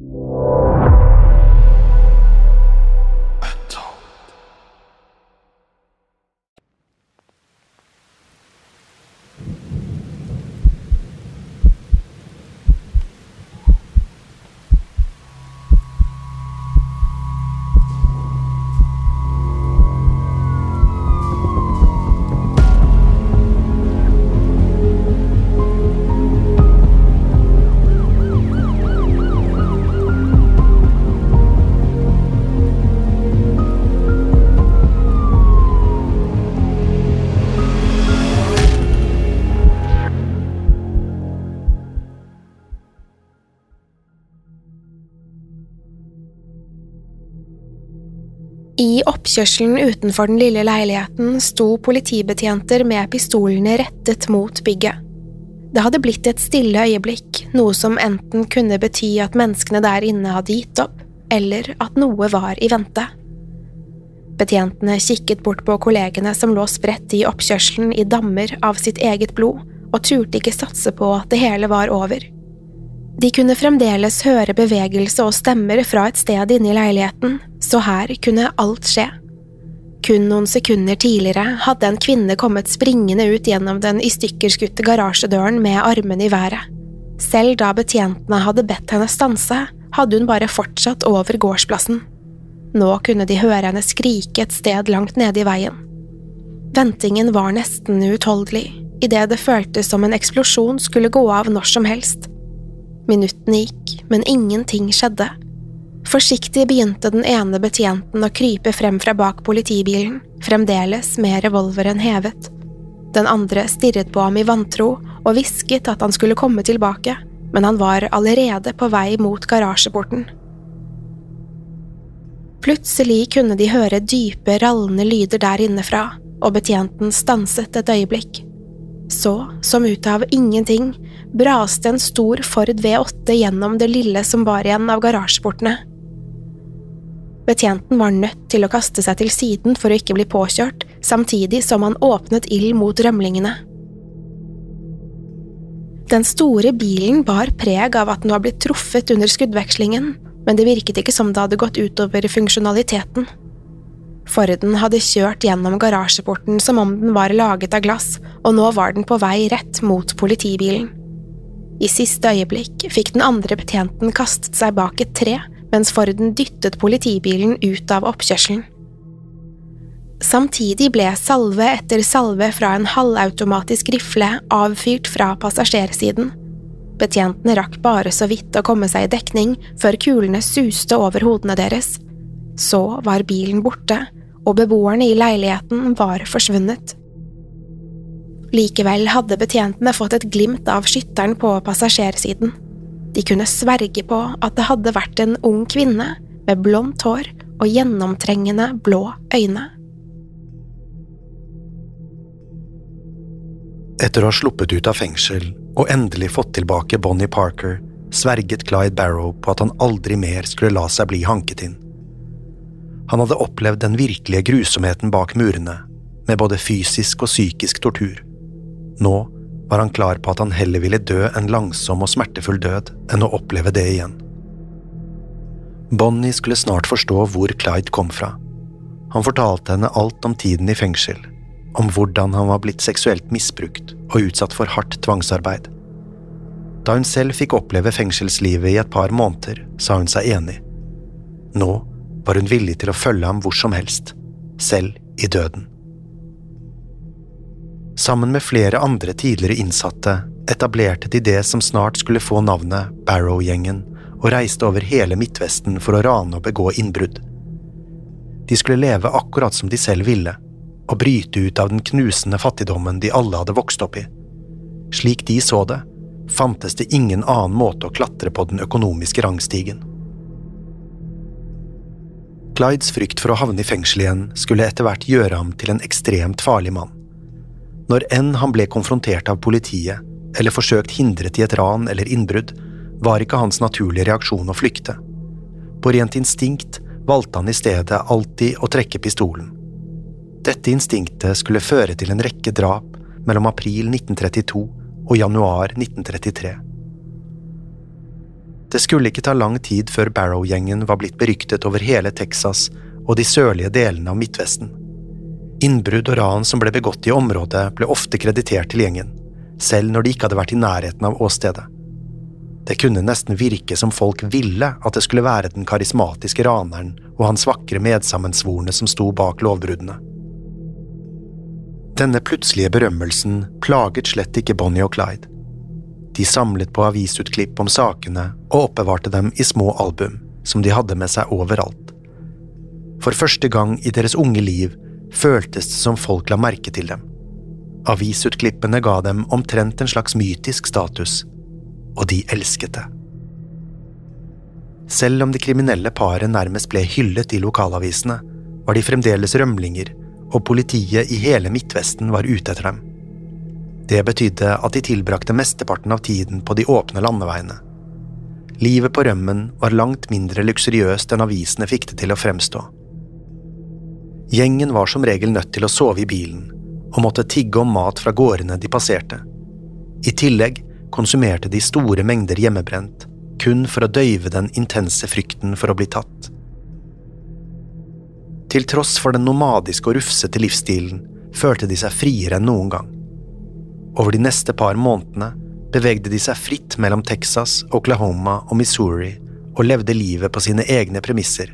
I oppkjørselen utenfor den lille leiligheten sto politibetjenter med pistolene rettet mot bygget. Det hadde blitt et stille øyeblikk, noe som enten kunne bety at menneskene der inne hadde gitt opp, eller at noe var i vente. Betjentene kikket bort på kollegene som lå spredt i oppkjørselen i dammer av sitt eget blod, og turte ikke satse på at det hele var over. De kunne fremdeles høre bevegelse og stemmer fra et sted inne i leiligheten, så her kunne alt skje. Kun noen sekunder tidligere hadde en kvinne kommet springende ut gjennom den i stykkerskutte garasjedøren med armene i været. Selv da betjentene hadde bedt henne stanse, hadde hun bare fortsatt over gårdsplassen. Nå kunne de høre henne skrike et sted langt nede i veien. Ventingen var nesten uutholdelig, idet det føltes som en eksplosjon skulle gå av når som helst. Minuttene gikk, men ingenting skjedde. Forsiktig begynte den ene betjenten å krype frem fra bak politibilen, fremdeles med revolveren hevet. Den andre stirret på ham i vantro og hvisket at han skulle komme tilbake, men han var allerede på vei mot garasjeporten. Plutselig kunne de høre dype, rallende lyder der innefra, og betjenten stanset et øyeblikk. Så, som ut av ingenting, braste en stor Ford V8 gjennom det lille som var igjen av garasjeportene. Betjenten var nødt til å kaste seg til siden for å ikke bli påkjørt, samtidig som han åpnet ild mot rømlingene. Den store bilen bar preg av at den var blitt truffet under skuddvekslingen, men det virket ikke som det hadde gått utover funksjonaliteten. Forden hadde kjørt gjennom garasjeporten som om den var laget av glass, og nå var den på vei rett mot politibilen. I siste øyeblikk fikk den andre betjenten kastet seg bak et tre, mens Forden dyttet politibilen ut av oppkjørselen. Samtidig ble salve etter salve fra en halvautomatisk rifle avfyrt fra passasjersiden. Betjentene rakk bare så vidt å komme seg i dekning før kulene suste over hodene deres. Så var bilen borte, og beboerne i leiligheten var forsvunnet. Likevel hadde betjentene fått et glimt av skytteren på passasjersiden. De kunne sverge på at det hadde vært en ung kvinne med blondt hår og gjennomtrengende blå øyne. Etter å ha sluppet ut av fengsel og endelig fått tilbake Bonnie Parker, sverget Clyde Barrow på at han aldri mer skulle la seg bli hanket inn. Han hadde opplevd den virkelige grusomheten bak murene, med både fysisk og psykisk tortur. Nå var han klar på at han heller ville dø en langsom og smertefull død enn å oppleve det igjen. Bonnie skulle snart forstå hvor Clyde kom fra. Han fortalte henne alt om tiden i fengsel, om hvordan han var blitt seksuelt misbrukt og utsatt for hardt tvangsarbeid. Da hun selv fikk oppleve fengselslivet i et par måneder, sa hun seg enig. Nå var hun villig til å følge ham hvor som helst, selv i døden. Sammen med flere andre tidligere innsatte etablerte de det som snart skulle få navnet Barrow-gjengen, og reiste over hele Midtvesten for å rane og begå innbrudd. De skulle leve akkurat som de selv ville, og bryte ut av den knusende fattigdommen de alle hadde vokst opp i. Slik de så det, fantes det ingen annen måte å klatre på den økonomiske rangstigen. Clydes frykt for å havne i fengsel igjen skulle etter hvert gjøre ham til en ekstremt farlig mann. Når enn han ble konfrontert av politiet eller forsøkt hindret i et ran eller innbrudd, var ikke hans naturlige reaksjon å flykte. På rent instinkt valgte han i stedet alltid å trekke pistolen. Dette instinktet skulle føre til en rekke drap mellom april 1932 og januar 1933. Det skulle ikke ta lang tid før Barrow-gjengen var blitt beryktet over hele Texas og de sørlige delene av Midtvesten. Innbrudd og ran som ble begått i området, ble ofte kreditert til gjengen, selv når de ikke hadde vært i nærheten av åstedet. Det kunne nesten virke som folk ville at det skulle være den karismatiske raneren og hans vakre medsammensvorne som sto bak lovbruddene. Denne plutselige berømmelsen plaget slett ikke Bonnie og Clyde. De samlet på avisutklipp om sakene og oppbevarte dem i små album, som de hadde med seg overalt. For første gang i deres unge liv føltes det som folk la merke til dem. Avisutklippene ga dem omtrent en slags mytisk status, og de elsket det. Selv om det kriminelle paret nærmest ble hyllet i lokalavisene, var de fremdeles rømlinger, og politiet i hele Midtvesten var ute etter dem. Det betydde at de tilbrakte mesteparten av tiden på de åpne landeveiene. Livet på rømmen var langt mindre luksuriøst enn avisene fikk det til å fremstå. Gjengen var som regel nødt til å sove i bilen, og måtte tigge om mat fra gårdene de passerte. I tillegg konsumerte de store mengder hjemmebrent, kun for å døyve den intense frykten for å bli tatt. Til tross for den nomadiske og rufsete livsstilen følte de seg friere enn noen gang. Over de neste par månedene bevegde de seg fritt mellom Texas, Oklahoma og Missouri og levde livet på sine egne premisser.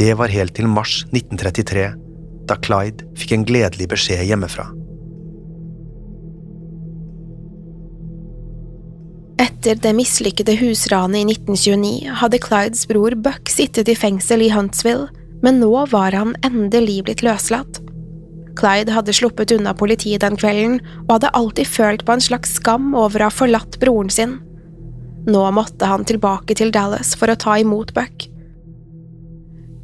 Det var helt til mars 1933, da Clyde fikk en gledelig beskjed hjemmefra. Etter det mislykkede husranet i 1929 hadde Clydes bror Buck sittet i fengsel i Huntsville, men nå var han endelig blitt løslatt. Clyde hadde sluppet unna politiet den kvelden og hadde alltid følt på en slags skam over å ha forlatt broren sin. Nå måtte han tilbake til Dallas for å ta imot Buck.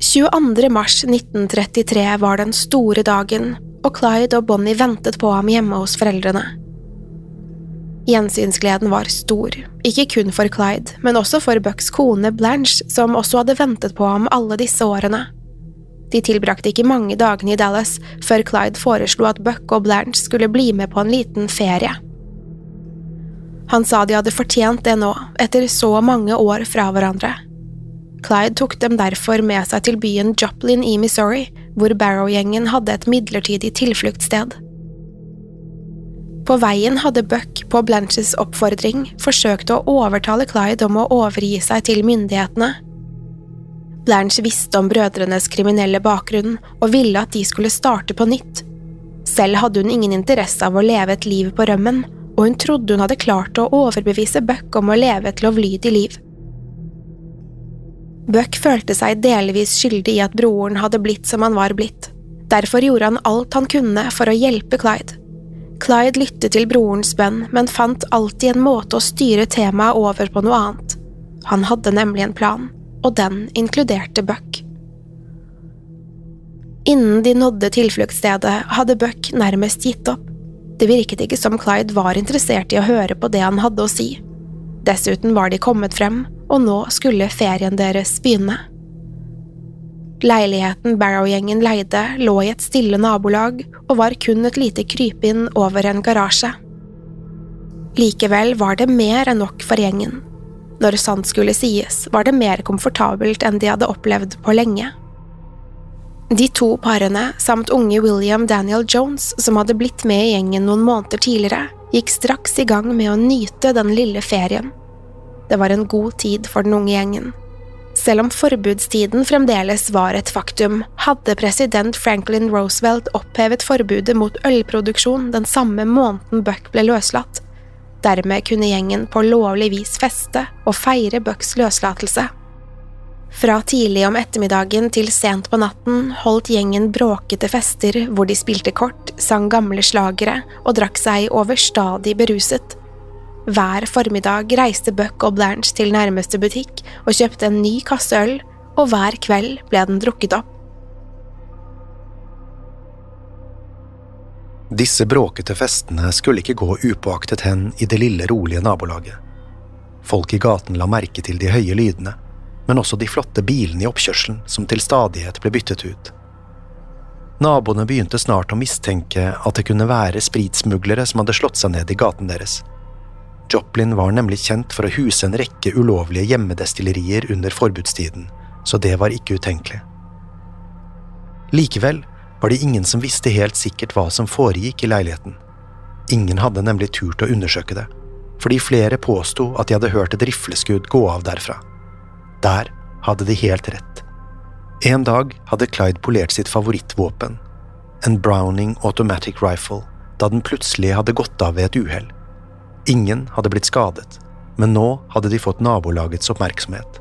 22. mars 1933 var den store dagen, og Clyde og Bonnie ventet på ham hjemme hos foreldrene. Gjensynsgleden var stor, ikke kun for Clyde, men også for Bucks kone Blanche, som også hadde ventet på ham alle disse årene. De tilbrakte ikke mange dagene i Dallas før Clyde foreslo at Buck og Blanche skulle bli med på en liten ferie. Han sa de hadde fortjent det nå, etter så mange år fra hverandre. Clyde tok dem derfor med seg til byen Joplin i Missouri, hvor Barrow-gjengen hadde et midlertidig tilfluktssted. På veien hadde Buck på Blanches oppfordring forsøkt å overtale Clyde om å overgi seg til myndighetene, Blanche visste om brødrenes kriminelle bakgrunn og ville at de skulle starte på nytt. Selv hadde hun ingen interesse av å leve et liv på rømmen, og hun trodde hun hadde klart å overbevise Buck om å leve et lovlydig liv. Buck følte seg delvis skyldig i at broren hadde blitt som han var blitt. Derfor gjorde han alt han kunne for å hjelpe Clyde. Clyde lyttet til brorens bønn, men fant alltid en måte å styre temaet over på noe annet. Han hadde nemlig en plan og den inkluderte Buck. Innen de nådde tilfluktsstedet, hadde Buck nærmest gitt opp. Det virket ikke som Clyde var interessert i å høre på det han hadde å si. Dessuten var de kommet frem, og nå skulle ferien deres begynne. Leiligheten Barrow-gjengen leide, lå i et stille nabolag og var kun et lite krypinn over en garasje. Likevel var det mer enn nok for gjengen. Når sant skulle sies, var det mer komfortabelt enn de hadde opplevd på lenge. De to parene, samt unge William Daniel Jones, som hadde blitt med i gjengen noen måneder tidligere, gikk straks i gang med å nyte den lille ferien. Det var en god tid for den unge gjengen. Selv om forbudstiden fremdeles var et faktum, hadde president Franklin Roosevelt opphevet forbudet mot ølproduksjon den samme måneden Buck ble løslatt. Dermed kunne gjengen på lovlig vis feste og feire Bucks løslatelse. Fra tidlig om ettermiddagen til sent på natten holdt gjengen bråkete fester hvor de spilte kort, sang gamle slagere og drakk seg overstadig beruset. Hver formiddag reiste Buck og Blanche til nærmeste butikk og kjøpte en ny kasse øl, og hver kveld ble den drukket opp. Disse bråkete festene skulle ikke gå upåaktet hen i det lille, rolige nabolaget. Folk i gaten la merke til de høye lydene, men også de flotte bilene i oppkjørselen som til stadighet ble byttet ut. Naboene begynte snart å mistenke at det kunne være spritsmuglere som hadde slått seg ned i gaten deres. Joplin var nemlig kjent for å huse en rekke ulovlige hjemmedestillerier under forbudstiden, så det var ikke utenkelig. Likevel var det ingen som visste helt sikkert hva som foregikk i leiligheten. Ingen hadde nemlig turt å undersøke det, fordi flere påsto at de hadde hørt et rifleskudd gå av derfra. Der hadde de helt rett. En dag hadde Clyde polert sitt favorittvåpen, en Browning Automatic Rifle, da den plutselig hadde gått av ved et uhell. Ingen hadde blitt skadet, men nå hadde de fått nabolagets oppmerksomhet.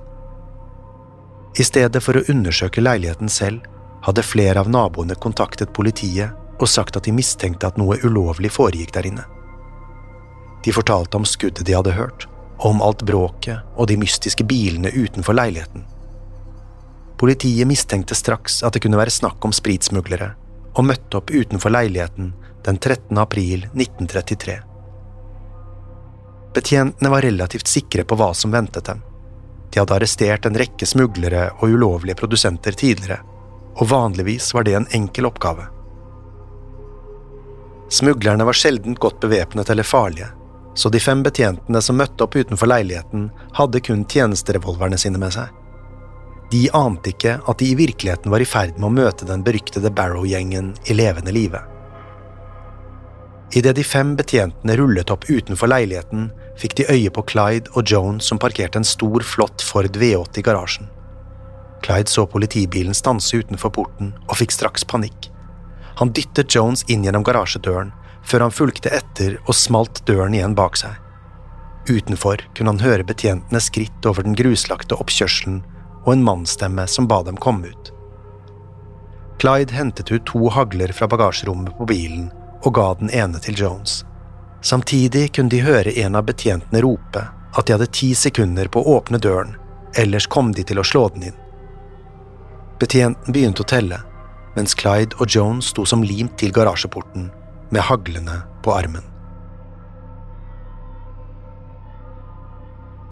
I stedet for å undersøke leiligheten selv, hadde flere av naboene kontaktet politiet og sagt at de mistenkte at noe ulovlig foregikk der inne. De fortalte om skuddet de hadde hørt, om alt bråket og de mystiske bilene utenfor leiligheten. Politiet mistenkte straks at det kunne være snakk om spritsmuglere, og møtte opp utenfor leiligheten den 13. april 1933. Betjentene var relativt sikre på hva som ventet dem. De hadde arrestert en rekke smuglere og ulovlige produsenter tidligere, og vanligvis var det en enkel oppgave. Smuglerne var sjelden godt bevæpnet eller farlige, så de fem betjentene som møtte opp utenfor leiligheten, hadde kun tjenesterevolverne sine med seg. De ante ikke at de i virkeligheten var i ferd med å møte den beryktede Barrow-gjengen i levende live. Idet de fem betjentene rullet opp utenfor leiligheten, fikk de øye på Clyde og Jones som parkerte en stor, flott Ford V8 i garasjen. Clyde så politibilen stanse utenfor porten og fikk straks panikk. Han dyttet Jones inn gjennom garasjedøren, før han fulgte etter og smalt døren igjen bak seg. Utenfor kunne han høre betjentene skritt over den gruslagte oppkjørselen og en mannsstemme som ba dem komme ut. Clyde hentet ut to hagler fra bagasjerommet på bilen og ga den ene til Jones. Samtidig kunne de høre en av betjentene rope at de hadde ti sekunder på å åpne døren, ellers kom de til å slå den inn. Betjenten begynte å telle, mens Clyde og Jones sto som limt til garasjeporten med haglene på armen.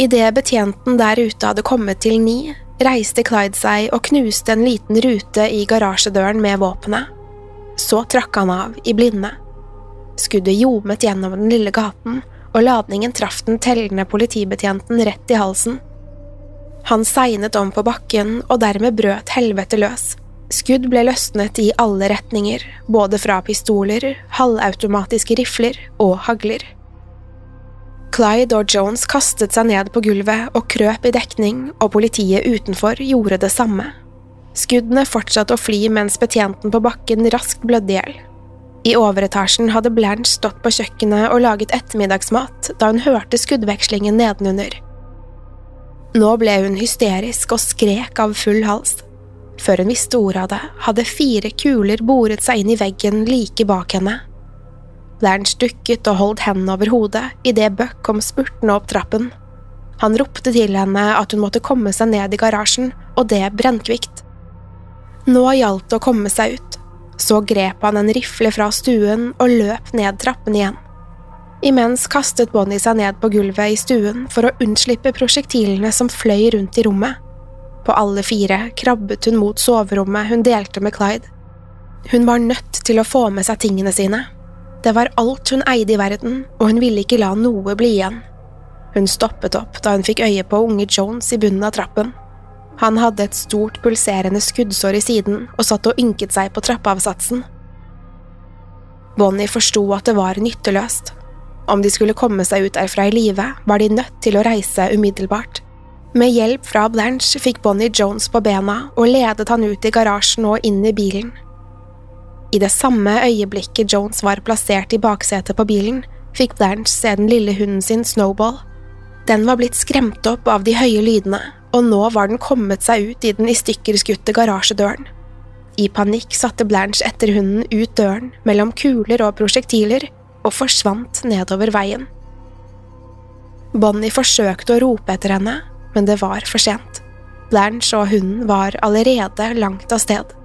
Idet betjenten der ute hadde kommet til ni, reiste Clyde seg og knuste en liten rute i garasjedøren med våpenet. Så trakk han av i blinde. Skuddet ljomet gjennom den lille gaten, og ladningen traff den tellende politibetjenten rett i halsen. Han segnet om på bakken, og dermed brøt helvete løs. Skudd ble løsnet i alle retninger, både fra pistoler, halvautomatiske rifler og hagler. Clyde og Jones kastet seg ned på gulvet og krøp i dekning, og politiet utenfor gjorde det samme. Skuddene fortsatte å fly mens betjenten på bakken raskt blødde i hjel. I overetasjen hadde Blanche stått på kjøkkenet og laget ettermiddagsmat da hun hørte skuddvekslingen nedenunder. Nå ble hun hysterisk og skrek av full hals. Før hun visste ordet av det, hadde fire kuler boret seg inn i veggen like bak henne. Blanche dukket og holdt hendene over hodet idet Buck kom spurtende opp trappen. Han ropte til henne at hun måtte komme seg ned i garasjen, og det brennkvikt. Nå gjaldt det å komme seg ut. Så grep han en rifle fra stuen og løp ned trappen igjen. Imens kastet Bonnie seg ned på gulvet i stuen for å unnslippe prosjektilene som fløy rundt i rommet. På alle fire krabbet hun mot soverommet hun delte med Clyde. Hun var nødt til å få med seg tingene sine. Det var alt hun eide i verden, og hun ville ikke la noe bli igjen. Hun stoppet opp da hun fikk øye på unge Jones i bunnen av trappen. Han hadde et stort, pulserende skuddsår i siden og satt og ynket seg på trappeavsatsen. Bonnie forsto at det var nytteløst. Om de skulle komme seg ut derfra i live, var de nødt til å reise umiddelbart. Med hjelp fra Blanche fikk Bonnie Jones på bena og ledet han ut i garasjen og inn i bilen. I det samme øyeblikket Jones var plassert i baksetet på bilen, fikk Blanche se den lille hunden sin Snowball. Den var blitt skremt opp av de høye lydene og nå var den kommet seg ut i den i stykker skutte garasjedøren. I panikk satte Blanche etter hunden ut døren, mellom kuler og prosjektiler, og forsvant nedover veien. Bonnie forsøkte å rope etter henne, men det var for sent. Blanche og hunden var allerede langt av sted.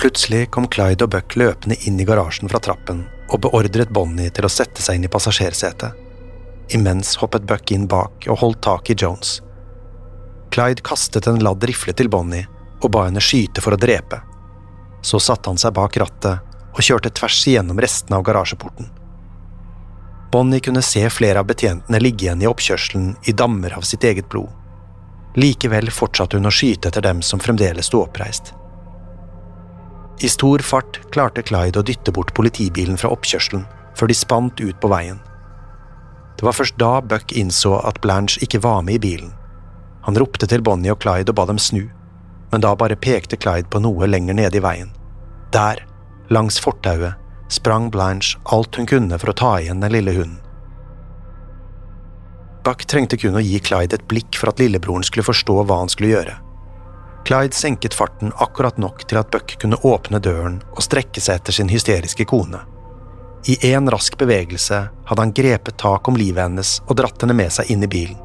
Plutselig kom Clyde og Buck løpende inn i garasjen fra trappen og beordret Bonnie til å sette seg inn i passasjersetet. Imens hoppet Buck inn bak og holdt tak i Jones. Clyde kastet en ladd rifle til Bonnie og ba henne skyte for å drepe. Så satte han seg bak rattet og kjørte tvers igjennom restene av garasjeporten. Bonnie kunne se flere av betjentene ligge igjen i oppkjørselen i dammer av sitt eget blod. Likevel fortsatte hun å skyte etter dem som fremdeles sto oppreist. I stor fart klarte Clyde å dytte bort politibilen fra oppkjørselen før de spant ut på veien. Det var først da Buck innså at Blanche ikke var med i bilen. Han ropte til Bonnie og Clyde og ba dem snu, men da bare pekte Clyde på noe lenger nede i veien. Der, langs fortauet, sprang Blanche alt hun kunne for å ta igjen den lille hunden. Buck trengte kun å gi Clyde et blikk for at lillebroren skulle forstå hva han skulle gjøre. Clyde senket farten akkurat nok til at Buck kunne åpne døren og strekke seg etter sin hysteriske kone. I én rask bevegelse hadde han grepet tak om livet hennes og dratt henne med seg inn i bilen.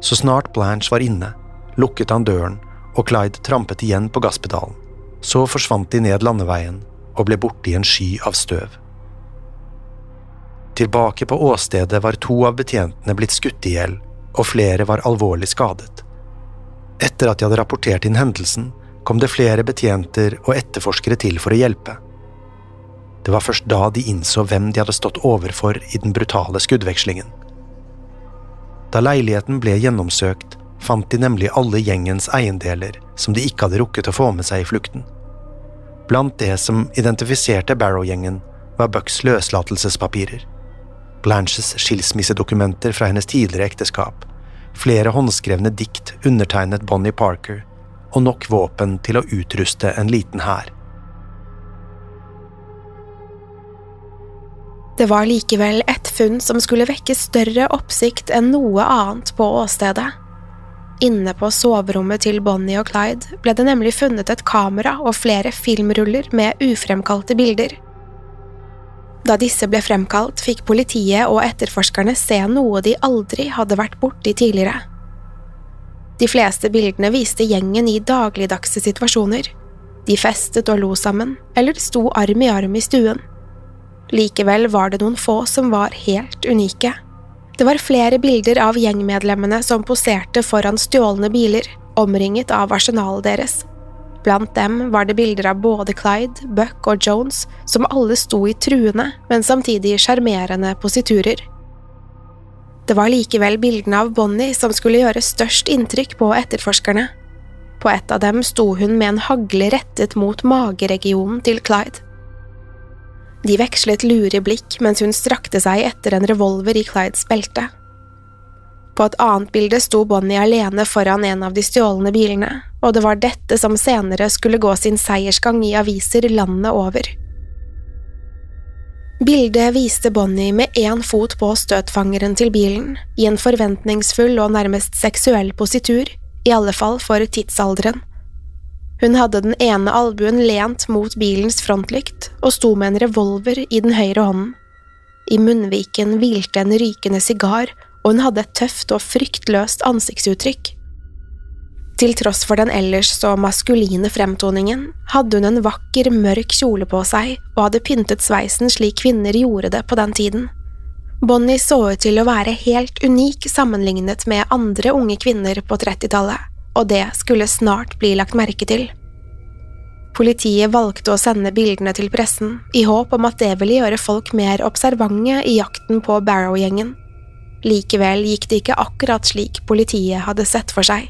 Så snart Blanche var inne, lukket han døren, og Clyde trampet igjen på gasspedalen. Så forsvant de ned landeveien og ble borte i en sky av støv. Tilbake på åstedet var to av betjentene blitt skutt i hjel, og flere var alvorlig skadet. Etter at de hadde rapportert inn hendelsen, kom det flere betjenter og etterforskere til for å hjelpe. Det var først da de innså hvem de hadde stått overfor i den brutale skuddvekslingen. Da leiligheten ble gjennomsøkt, fant de nemlig alle gjengens eiendeler som de ikke hadde rukket å få med seg i flukten. Blant det som identifiserte Barrow-gjengen, var Bucks løslatelsespapirer, Blanches skilsmissedokumenter fra hennes tidligere ekteskap, flere håndskrevne dikt undertegnet Bonnie Parker og nok våpen til å utruste en liten hær. Det var likevel et funn som skulle vekke større oppsikt enn noe annet på åstedet. Inne på soverommet til Bonnie og Clyde ble det nemlig funnet et kamera og flere filmruller med ufremkalte bilder. Da disse ble fremkalt, fikk politiet og etterforskerne se noe de aldri hadde vært borti tidligere. De fleste bildene viste gjengen i dagligdagse situasjoner. De festet og lo sammen, eller sto arm i arm i stuen. Likevel var det noen få som var helt unike. Det var flere bilder av gjengmedlemmene som poserte foran stjålne biler, omringet av arsenalet deres. Blant dem var det bilder av både Clyde, Buck og Jones, som alle sto i truende, men samtidig sjarmerende positurer. Det var likevel bildene av Bonnie som skulle gjøre størst inntrykk på etterforskerne. På et av dem sto hun med en hagle rettet mot mageregionen til Clyde. De vekslet lure blikk mens hun strakte seg etter en revolver i Clydes belte. På et annet bilde sto Bonnie alene foran en av de stjålne bilene, og det var dette som senere skulle gå sin seiersgang i aviser landet over. Bildet viste Bonnie med én fot på støtfangeren til bilen, i en forventningsfull og nærmest seksuell positur, i alle fall for tidsalderen. Hun hadde den ene albuen lent mot bilens frontlykt og sto med en revolver i den høyre hånden. I munnviken hvilte en rykende sigar, og hun hadde et tøft og fryktløst ansiktsuttrykk. Til tross for den ellers så maskuline fremtoningen, hadde hun en vakker, mørk kjole på seg og hadde pyntet sveisen slik kvinner gjorde det på den tiden. Bonnie så ut til å være helt unik sammenlignet med andre unge kvinner på 30-tallet, og det skulle snart bli lagt merke til. Politiet valgte å sende bildene til pressen, i håp om at det ville gjøre folk mer observante i jakten på Barrow-gjengen. Likevel gikk det ikke akkurat slik politiet hadde sett for seg.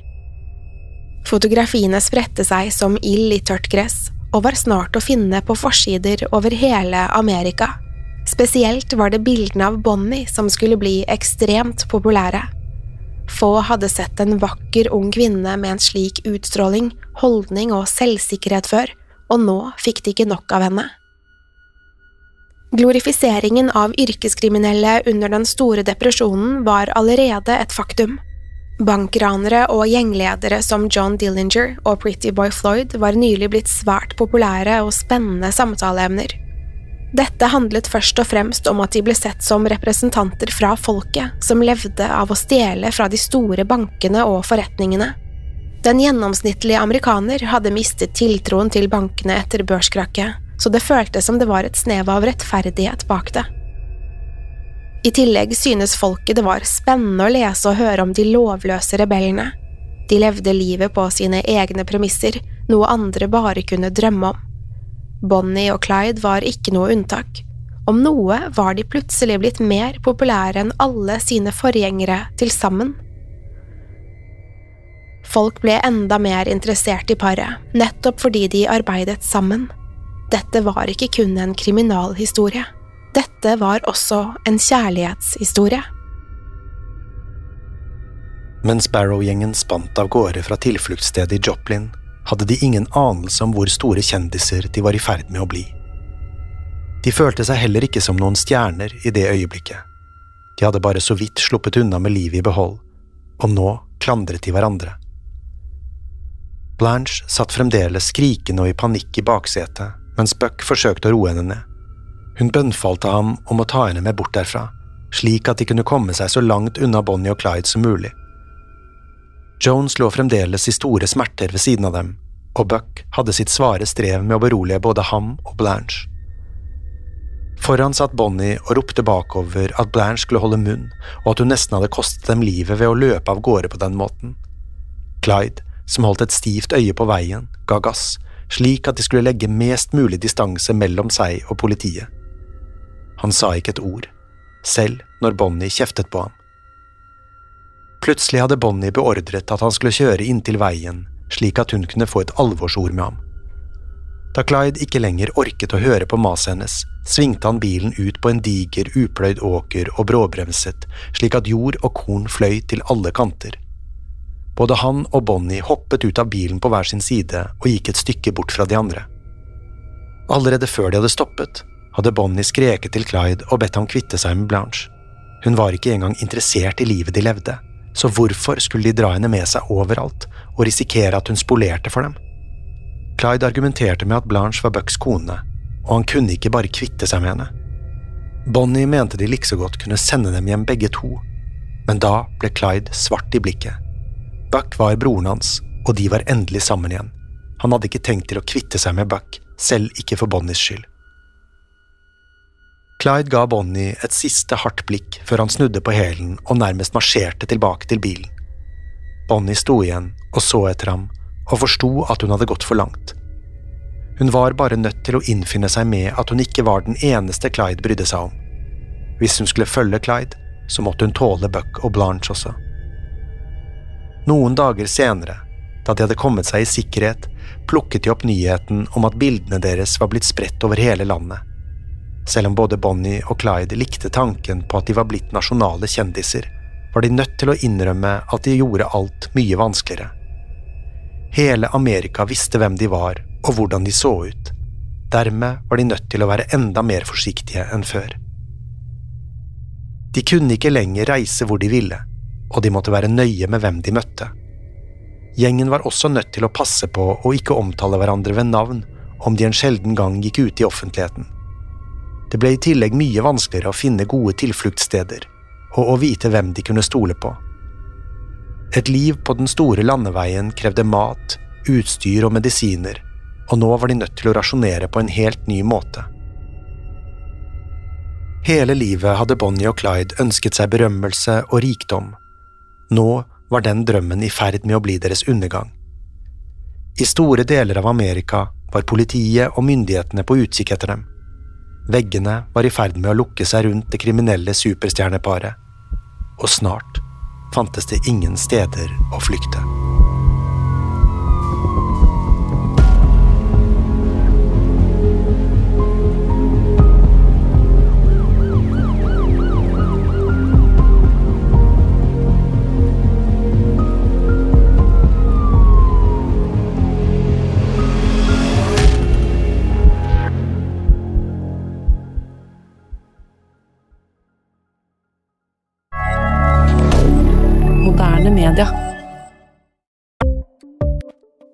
Fotografiene spredte seg som ild i tørt gress, og var snart å finne på forsider over hele Amerika. Spesielt var det bildene av Bonnie som skulle bli ekstremt populære. Få hadde sett en vakker ung kvinne med en slik utstråling, holdning og selvsikkerhet før, og nå fikk de ikke nok av henne. Glorifiseringen av yrkeskriminelle under den store depresjonen var allerede et faktum. Bankranere og gjengledere som John Dillinger og Pretty Boy Floyd var nylig blitt svært populære og spennende samtaleemner. Dette handlet først og fremst om at de ble sett som representanter fra folket, som levde av å stjele fra de store bankene og forretningene. Den gjennomsnittlige amerikaner hadde mistet tiltroen til bankene etter børskrakket, så det føltes som det var et snev av rettferdighet bak det. I tillegg synes folket det var spennende å lese og høre om de lovløse rebellene. De levde livet på sine egne premisser, noe andre bare kunne drømme om. Bonnie og Clyde var ikke noe unntak. Om noe var de plutselig blitt mer populære enn alle sine forgjengere til sammen. Folk ble enda mer interessert i paret, nettopp fordi de arbeidet sammen. Dette var ikke kun en kriminalhistorie. Dette var også en kjærlighetshistorie. Mens Barrow-gjengen spant av gårde fra tilfluktsstedet i Joplin, hadde de ingen anelse om hvor store kjendiser de var i ferd med å bli. De følte seg heller ikke som noen stjerner i det øyeblikket. De hadde bare så vidt sluppet unna med livet i behold, og nå klandret de hverandre. Blanche satt fremdeles skrikende og i panikk i baksetet, mens Buck forsøkte å roe henne ned. Hun bønnfalte ham om å ta henne med bort derfra, slik at de kunne komme seg så langt unna Bonnie og Clyde som mulig. Jones lå fremdeles i store smerter ved siden av dem, og Buck hadde sitt svare strev med å berolige både ham og Blanche. Foran satt Bonnie og ropte bakover at Blanche skulle holde munn, og at hun nesten hadde kostet dem livet ved å løpe av gårde på den måten. Clyde, som holdt et stivt øye på veien, ga gass, slik at de skulle legge mest mulig distanse mellom seg og politiet. Han sa ikke et ord, selv når Bonnie kjeftet på ham. Plutselig hadde Bonnie beordret at han skulle kjøre inntil veien, slik at hun kunne få et alvorsord med ham. Da Clyde ikke lenger orket å høre på maset hennes, svingte han bilen ut på en diger, upløyd åker og bråbremset, slik at jord og korn fløy til alle kanter. Både han og Bonnie hoppet ut av bilen på hver sin side og gikk et stykke bort fra de andre. Allerede før de hadde stoppet, hadde Bonnie skreket til Clyde og bedt ham kvitte seg med Blanche. Hun var ikke engang interessert i livet de levde så hvorfor skulle de dra henne med seg overalt og risikere at hun spolerte for dem? Clyde argumenterte med at Blanche var Bucks kone, og han kunne ikke bare kvitte seg med henne. Bonnie mente de likså godt kunne sende dem hjem begge to, men da ble Clyde svart i blikket. Buck var broren hans, og de var endelig sammen igjen. Han hadde ikke tenkt til å kvitte seg med Buck, selv ikke for Bonnies skyld. Clyde ga Bonnie et siste hardt blikk før han snudde på hælen og nærmest marsjerte tilbake til bilen. Bonnie sto igjen og så etter ham og forsto at hun hadde gått for langt. Hun var bare nødt til å innfinne seg med at hun ikke var den eneste Clyde brydde seg om. Hvis hun skulle følge Clyde, så måtte hun tåle Buck og Blanche også. Noen dager senere, da de hadde kommet seg i sikkerhet, plukket de opp nyheten om at bildene deres var blitt spredt over hele landet. Selv om både Bonnie og Clyde likte tanken på at de var blitt nasjonale kjendiser, var de nødt til å innrømme at de gjorde alt mye vanskeligere. Hele Amerika visste hvem de var og hvordan de så ut. Dermed var de nødt til å være enda mer forsiktige enn før. De kunne ikke lenger reise hvor de ville, og de måtte være nøye med hvem de møtte. Gjengen var også nødt til å passe på å ikke omtale hverandre ved navn om de en sjelden gang gikk ut i offentligheten. Det ble i tillegg mye vanskeligere å finne gode tilfluktssteder, og å vite hvem de kunne stole på. Et liv på den store landeveien krevde mat, utstyr og medisiner, og nå var de nødt til å rasjonere på en helt ny måte. Hele livet hadde Bonnie og Clyde ønsket seg berømmelse og rikdom. Nå var den drømmen i ferd med å bli deres undergang. I store deler av Amerika var politiet og myndighetene på utkikk etter dem. Veggene var i ferd med å lukke seg rundt det kriminelle superstjerneparet, og snart fantes det ingen steder å flykte.